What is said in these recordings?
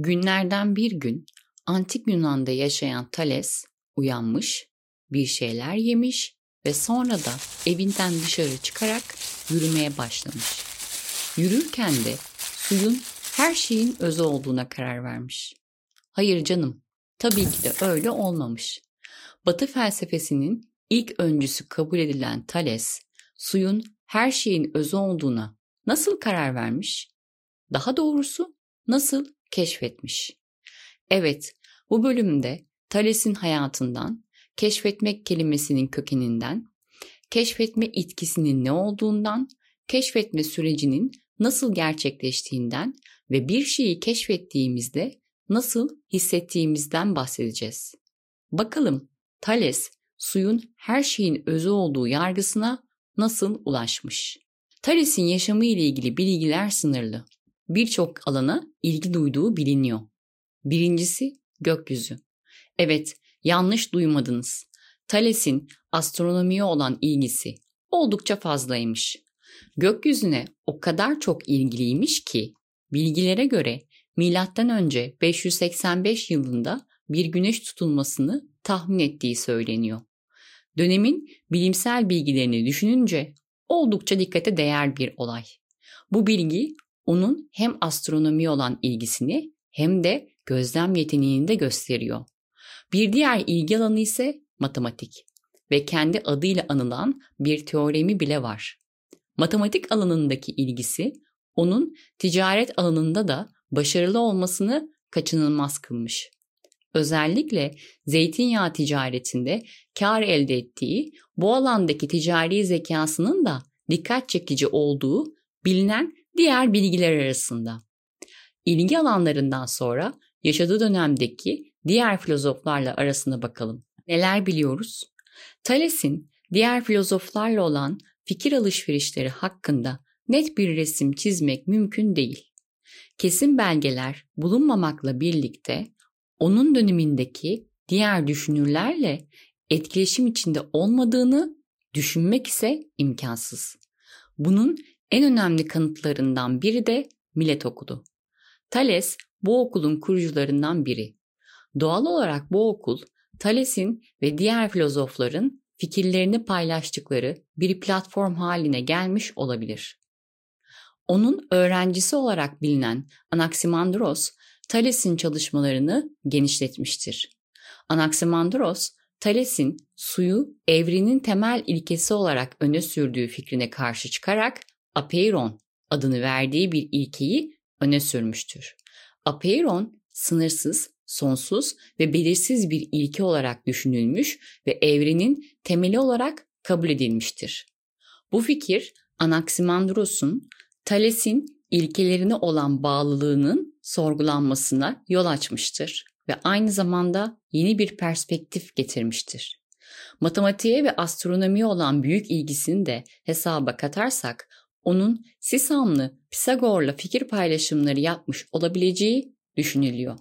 Günlerden bir gün antik Yunan'da yaşayan Thales uyanmış, bir şeyler yemiş ve sonra da evinden dışarı çıkarak yürümeye başlamış. Yürürken de suyun her şeyin özü olduğuna karar vermiş. Hayır canım, tabii ki de öyle olmamış. Batı felsefesinin ilk öncüsü kabul edilen Thales, suyun her şeyin özü olduğuna nasıl karar vermiş? Daha doğrusu nasıl keşfetmiş? Evet, bu bölümde Thales'in hayatından, keşfetmek kelimesinin kökeninden, keşfetme itkisinin ne olduğundan, keşfetme sürecinin nasıl gerçekleştiğinden ve bir şeyi keşfettiğimizde nasıl hissettiğimizden bahsedeceğiz. Bakalım Thales suyun her şeyin özü olduğu yargısına nasıl ulaşmış? Thales'in yaşamı ile ilgili bilgiler sınırlı. Birçok alana ilgi duyduğu biliniyor. Birincisi gökyüzü. Evet, yanlış duymadınız. Thales'in astronomiye olan ilgisi oldukça fazlaymış. Gökyüzüne o kadar çok ilgiliymiş ki bilgilere göre milattan önce 585 yılında bir güneş tutulmasını tahmin ettiği söyleniyor. Dönemin bilimsel bilgilerini düşününce oldukça dikkate değer bir olay. Bu bilgi onun hem astronomi olan ilgisini hem de gözlem yeteneğini de gösteriyor. Bir diğer ilgi alanı ise matematik ve kendi adıyla anılan bir teoremi bile var. Matematik alanındaki ilgisi onun ticaret alanında da başarılı olmasını kaçınılmaz kılmış. Özellikle zeytinyağı ticaretinde kar elde ettiği bu alandaki ticari zekasının da dikkat çekici olduğu bilinen diğer bilgiler arasında. İlgi alanlarından sonra yaşadığı dönemdeki diğer filozoflarla arasına bakalım. Neler biliyoruz? Thales'in diğer filozoflarla olan fikir alışverişleri hakkında net bir resim çizmek mümkün değil. Kesin belgeler bulunmamakla birlikte onun dönemindeki diğer düşünürlerle etkileşim içinde olmadığını düşünmek ise imkansız. Bunun en önemli kanıtlarından biri de Milet Okulu. Thales bu okulun kurucularından biri. Doğal olarak bu okul Thales'in ve diğer filozofların fikirlerini paylaştıkları bir platform haline gelmiş olabilir. Onun öğrencisi olarak bilinen Anaximandros, Thales'in çalışmalarını genişletmiştir. Anaximandros, Thales'in suyu evrenin temel ilkesi olarak öne sürdüğü fikrine karşı çıkarak apeiron adını verdiği bir ilkeyi öne sürmüştür. Apeiron sınırsız, sonsuz ve belirsiz bir ilke olarak düşünülmüş ve evrenin temeli olarak kabul edilmiştir. Bu fikir Anaximandros'un Thales'in ilkelerine olan bağlılığının sorgulanmasına yol açmıştır ve aynı zamanda yeni bir perspektif getirmiştir. Matematiğe ve astronomiye olan büyük ilgisini de hesaba katarsak onun Sisamlı Pisagor'la fikir paylaşımları yapmış olabileceği düşünülüyor.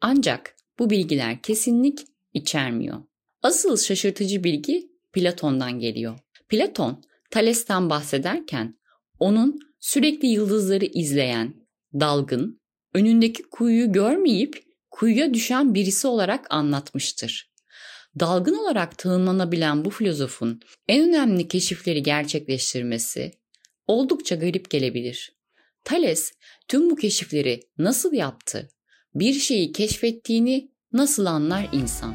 Ancak bu bilgiler kesinlik içermiyor. Asıl şaşırtıcı bilgi Platon'dan geliyor. Platon, Thales'ten bahsederken onun sürekli yıldızları izleyen, dalgın, önündeki kuyuyu görmeyip kuyuya düşen birisi olarak anlatmıştır. Dalgın olarak tanımlanabilen bu filozofun en önemli keşifleri gerçekleştirmesi oldukça garip gelebilir. Thales tüm bu keşifleri nasıl yaptı? Bir şeyi keşfettiğini nasıl anlar insan?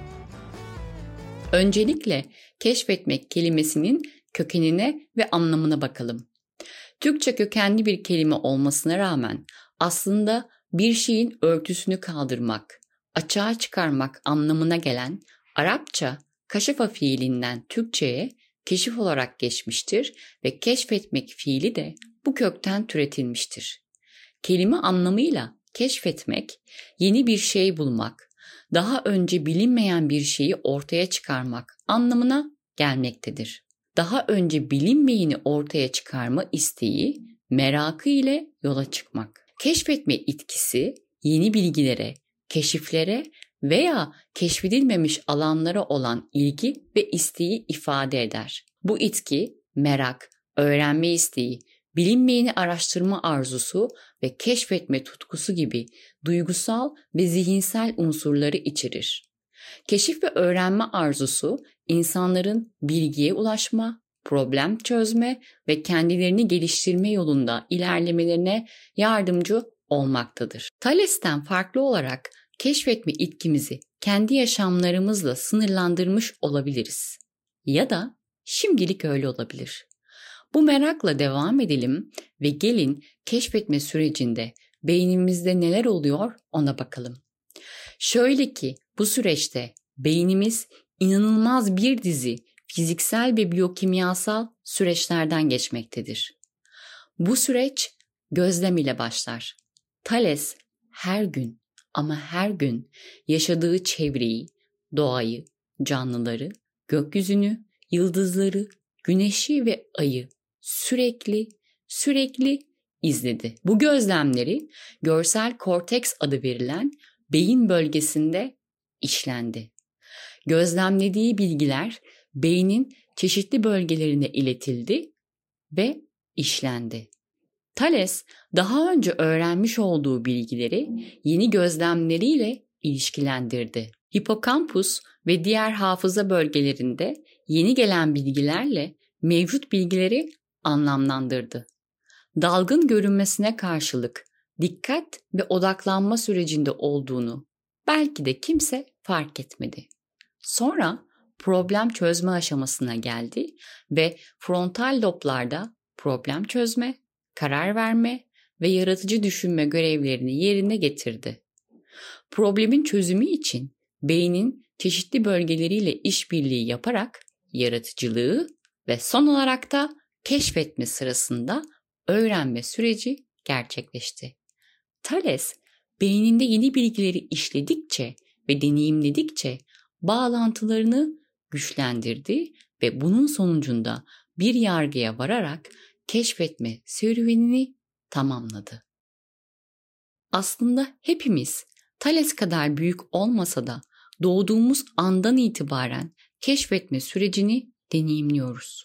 Öncelikle keşfetmek kelimesinin kökenine ve anlamına bakalım. Türkçe kökenli bir kelime olmasına rağmen aslında bir şeyin örtüsünü kaldırmak, açığa çıkarmak anlamına gelen Arapça kaşafa fiilinden Türkçe'ye keşif olarak geçmiştir ve keşfetmek fiili de bu kökten türetilmiştir. Kelime anlamıyla keşfetmek, yeni bir şey bulmak, daha önce bilinmeyen bir şeyi ortaya çıkarmak anlamına gelmektedir. Daha önce bilinmeyeni ortaya çıkarma isteği, merakı ile yola çıkmak. Keşfetme itkisi yeni bilgilere, keşiflere veya keşfedilmemiş alanlara olan ilgi ve isteği ifade eder. Bu itki merak, öğrenme isteği, bilinmeyeni araştırma arzusu ve keşfetme tutkusu gibi duygusal ve zihinsel unsurları içerir. Keşif ve öğrenme arzusu insanların bilgiye ulaşma, problem çözme ve kendilerini geliştirme yolunda ilerlemelerine yardımcı olmaktadır. Thales'ten farklı olarak keşfetme itkimizi kendi yaşamlarımızla sınırlandırmış olabiliriz. Ya da şimdilik öyle olabilir. Bu merakla devam edelim ve gelin keşfetme sürecinde beynimizde neler oluyor ona bakalım. Şöyle ki bu süreçte beynimiz inanılmaz bir dizi fiziksel ve biyokimyasal süreçlerden geçmektedir. Bu süreç gözlem ile başlar. Thales her gün ama her gün yaşadığı çevreyi, doğayı, canlıları, gökyüzünü, yıldızları, güneşi ve ayı sürekli sürekli izledi. Bu gözlemleri görsel korteks adı verilen beyin bölgesinde işlendi. Gözlemlediği bilgiler beynin çeşitli bölgelerine iletildi ve işlendi. Thales daha önce öğrenmiş olduğu bilgileri yeni gözlemleriyle ilişkilendirdi. Hipokampus ve diğer hafıza bölgelerinde yeni gelen bilgilerle mevcut bilgileri anlamlandırdı. Dalgın görünmesine karşılık dikkat ve odaklanma sürecinde olduğunu belki de kimse fark etmedi. Sonra problem çözme aşamasına geldi ve frontal loblarda problem çözme, karar verme ve yaratıcı düşünme görevlerini yerine getirdi. Problemin çözümü için beynin çeşitli bölgeleriyle işbirliği yaparak yaratıcılığı ve son olarak da keşfetme sırasında öğrenme süreci gerçekleşti. Thales beyninde yeni bilgileri işledikçe ve deneyimledikçe bağlantılarını güçlendirdi ve bunun sonucunda bir yargıya vararak keşfetme serüvenini tamamladı. Aslında hepimiz Thales kadar büyük olmasa da doğduğumuz andan itibaren keşfetme sürecini deneyimliyoruz.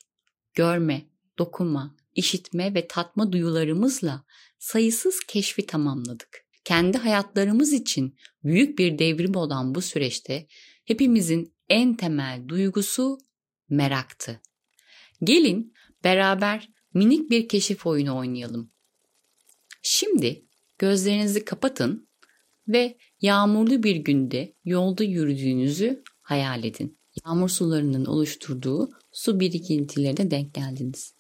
Görme, dokunma, işitme ve tatma duyularımızla sayısız keşfi tamamladık. Kendi hayatlarımız için büyük bir devrim olan bu süreçte hepimizin en temel duygusu meraktı. Gelin beraber minik bir keşif oyunu oynayalım. Şimdi gözlerinizi kapatın ve yağmurlu bir günde yolda yürüdüğünüzü hayal edin. Yağmur sularının oluşturduğu su birikintilerine denk geldiniz.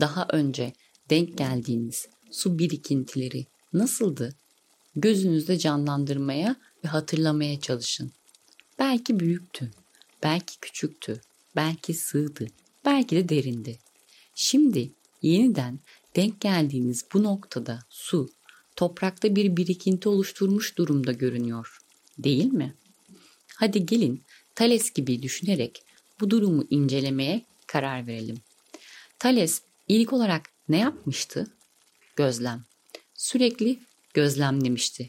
Daha önce denk geldiğiniz su birikintileri nasıldı? Gözünüzde canlandırmaya ve hatırlamaya çalışın. Belki büyüktü, belki küçüktü, belki sığdı, belki de derindi. Şimdi yeniden denk geldiğiniz bu noktada su toprakta bir birikinti oluşturmuş durumda görünüyor. Değil mi? Hadi gelin Thales gibi düşünerek bu durumu incelemeye karar verelim. Thales ilk olarak ne yapmıştı? Gözlem. Sürekli gözlemlemişti.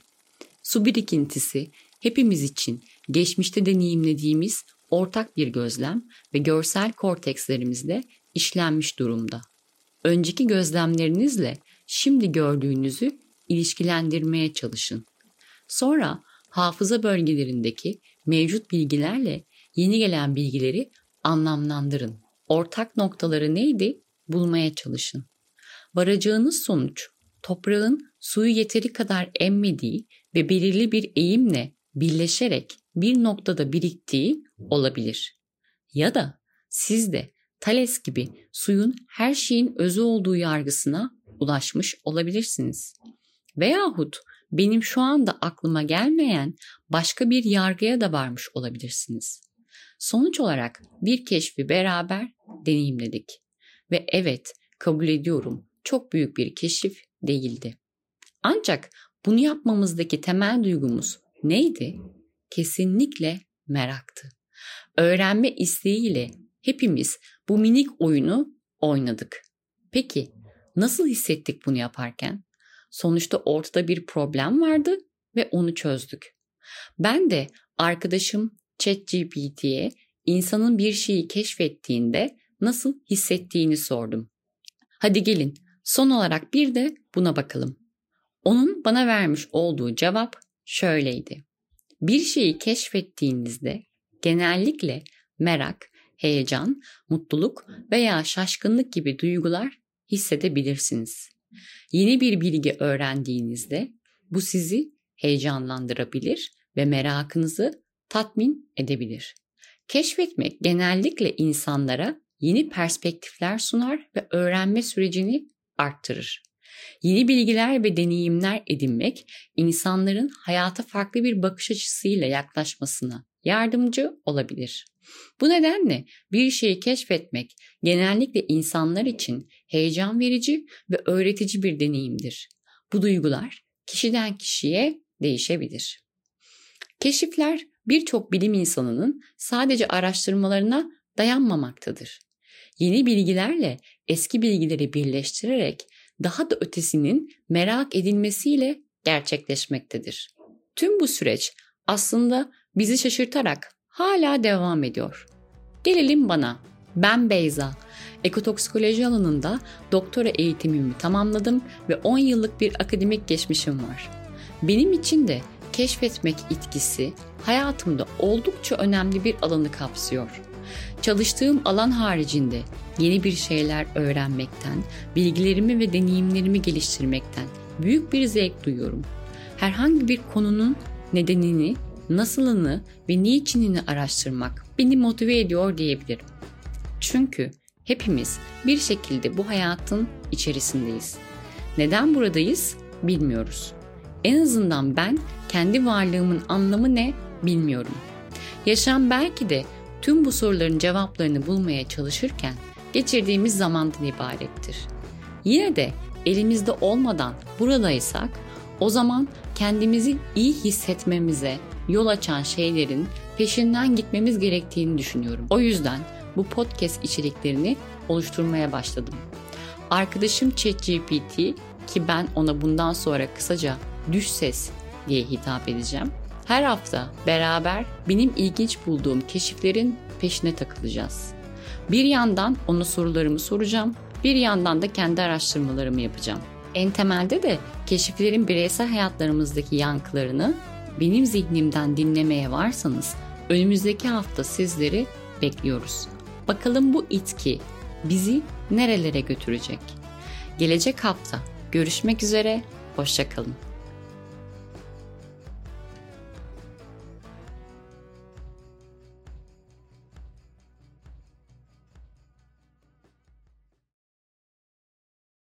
Su birikintisi hepimiz için geçmişte deneyimlediğimiz ortak bir gözlem ve görsel kortekslerimizde işlenmiş durumda. Önceki gözlemlerinizle şimdi gördüğünüzü ilişkilendirmeye çalışın. Sonra hafıza bölgelerindeki mevcut bilgilerle yeni gelen bilgileri anlamlandırın. Ortak noktaları neydi? Bulmaya çalışın. Varacağınız sonuç toprağın suyu yeteri kadar emmediği ve belirli bir eğimle birleşerek bir noktada biriktiği olabilir. Ya da siz de Thales gibi suyun her şeyin özü olduğu yargısına ulaşmış olabilirsiniz. Veyahut benim şu anda aklıma gelmeyen başka bir yargıya da varmış olabilirsiniz. Sonuç olarak bir keşfi beraber deneyimledik. Ve evet kabul ediyorum çok büyük bir keşif değildi. Ancak bunu yapmamızdaki temel duygumuz neydi? Kesinlikle meraktı. Öğrenme isteğiyle hepimiz bu minik oyunu oynadık. Peki nasıl hissettik bunu yaparken? Sonuçta ortada bir problem vardı ve onu çözdük. Ben de arkadaşım ChatGPT'ye insanın bir şeyi keşfettiğinde nasıl hissettiğini sordum. Hadi gelin Son olarak bir de buna bakalım. Onun bana vermiş olduğu cevap şöyleydi. Bir şeyi keşfettiğinizde genellikle merak, heyecan, mutluluk veya şaşkınlık gibi duygular hissedebilirsiniz. Yeni bir bilgi öğrendiğinizde bu sizi heyecanlandırabilir ve merakınızı tatmin edebilir. Keşfetmek genellikle insanlara yeni perspektifler sunar ve öğrenme sürecini arttırır. Yeni bilgiler ve deneyimler edinmek insanların hayata farklı bir bakış açısıyla yaklaşmasına yardımcı olabilir. Bu nedenle bir şeyi keşfetmek genellikle insanlar için heyecan verici ve öğretici bir deneyimdir. Bu duygular kişiden kişiye değişebilir. Keşifler birçok bilim insanının sadece araştırmalarına dayanmamaktadır. Yeni bilgilerle eski bilgileri birleştirerek daha da ötesinin merak edilmesiyle gerçekleşmektedir. Tüm bu süreç aslında bizi şaşırtarak hala devam ediyor. Gelelim bana. Ben Beyza. Ekotoksikoloji alanında doktora eğitimimi tamamladım ve 10 yıllık bir akademik geçmişim var. Benim için de keşfetmek itkisi hayatımda oldukça önemli bir alanı kapsıyor. Çalıştığım alan haricinde yeni bir şeyler öğrenmekten, bilgilerimi ve deneyimlerimi geliştirmekten büyük bir zevk duyuyorum. Herhangi bir konunun nedenini, nasılını ve niçinini araştırmak beni motive ediyor diyebilirim. Çünkü hepimiz bir şekilde bu hayatın içerisindeyiz. Neden buradayız bilmiyoruz. En azından ben kendi varlığımın anlamı ne bilmiyorum. Yaşam belki de tüm bu soruların cevaplarını bulmaya çalışırken geçirdiğimiz zamandan ibarettir. Yine de elimizde olmadan buradaysak o zaman kendimizi iyi hissetmemize yol açan şeylerin peşinden gitmemiz gerektiğini düşünüyorum. O yüzden bu podcast içeriklerini oluşturmaya başladım. Arkadaşım ChatGPT ki ben ona bundan sonra kısaca düş ses diye hitap edeceğim. Her hafta beraber benim ilginç bulduğum keşiflerin peşine takılacağız. Bir yandan ona sorularımı soracağım, bir yandan da kendi araştırmalarımı yapacağım. En temelde de keşiflerin bireysel hayatlarımızdaki yankılarını benim zihnimden dinlemeye varsanız önümüzdeki hafta sizleri bekliyoruz. Bakalım bu itki bizi nerelere götürecek? Gelecek hafta görüşmek üzere, hoşçakalın.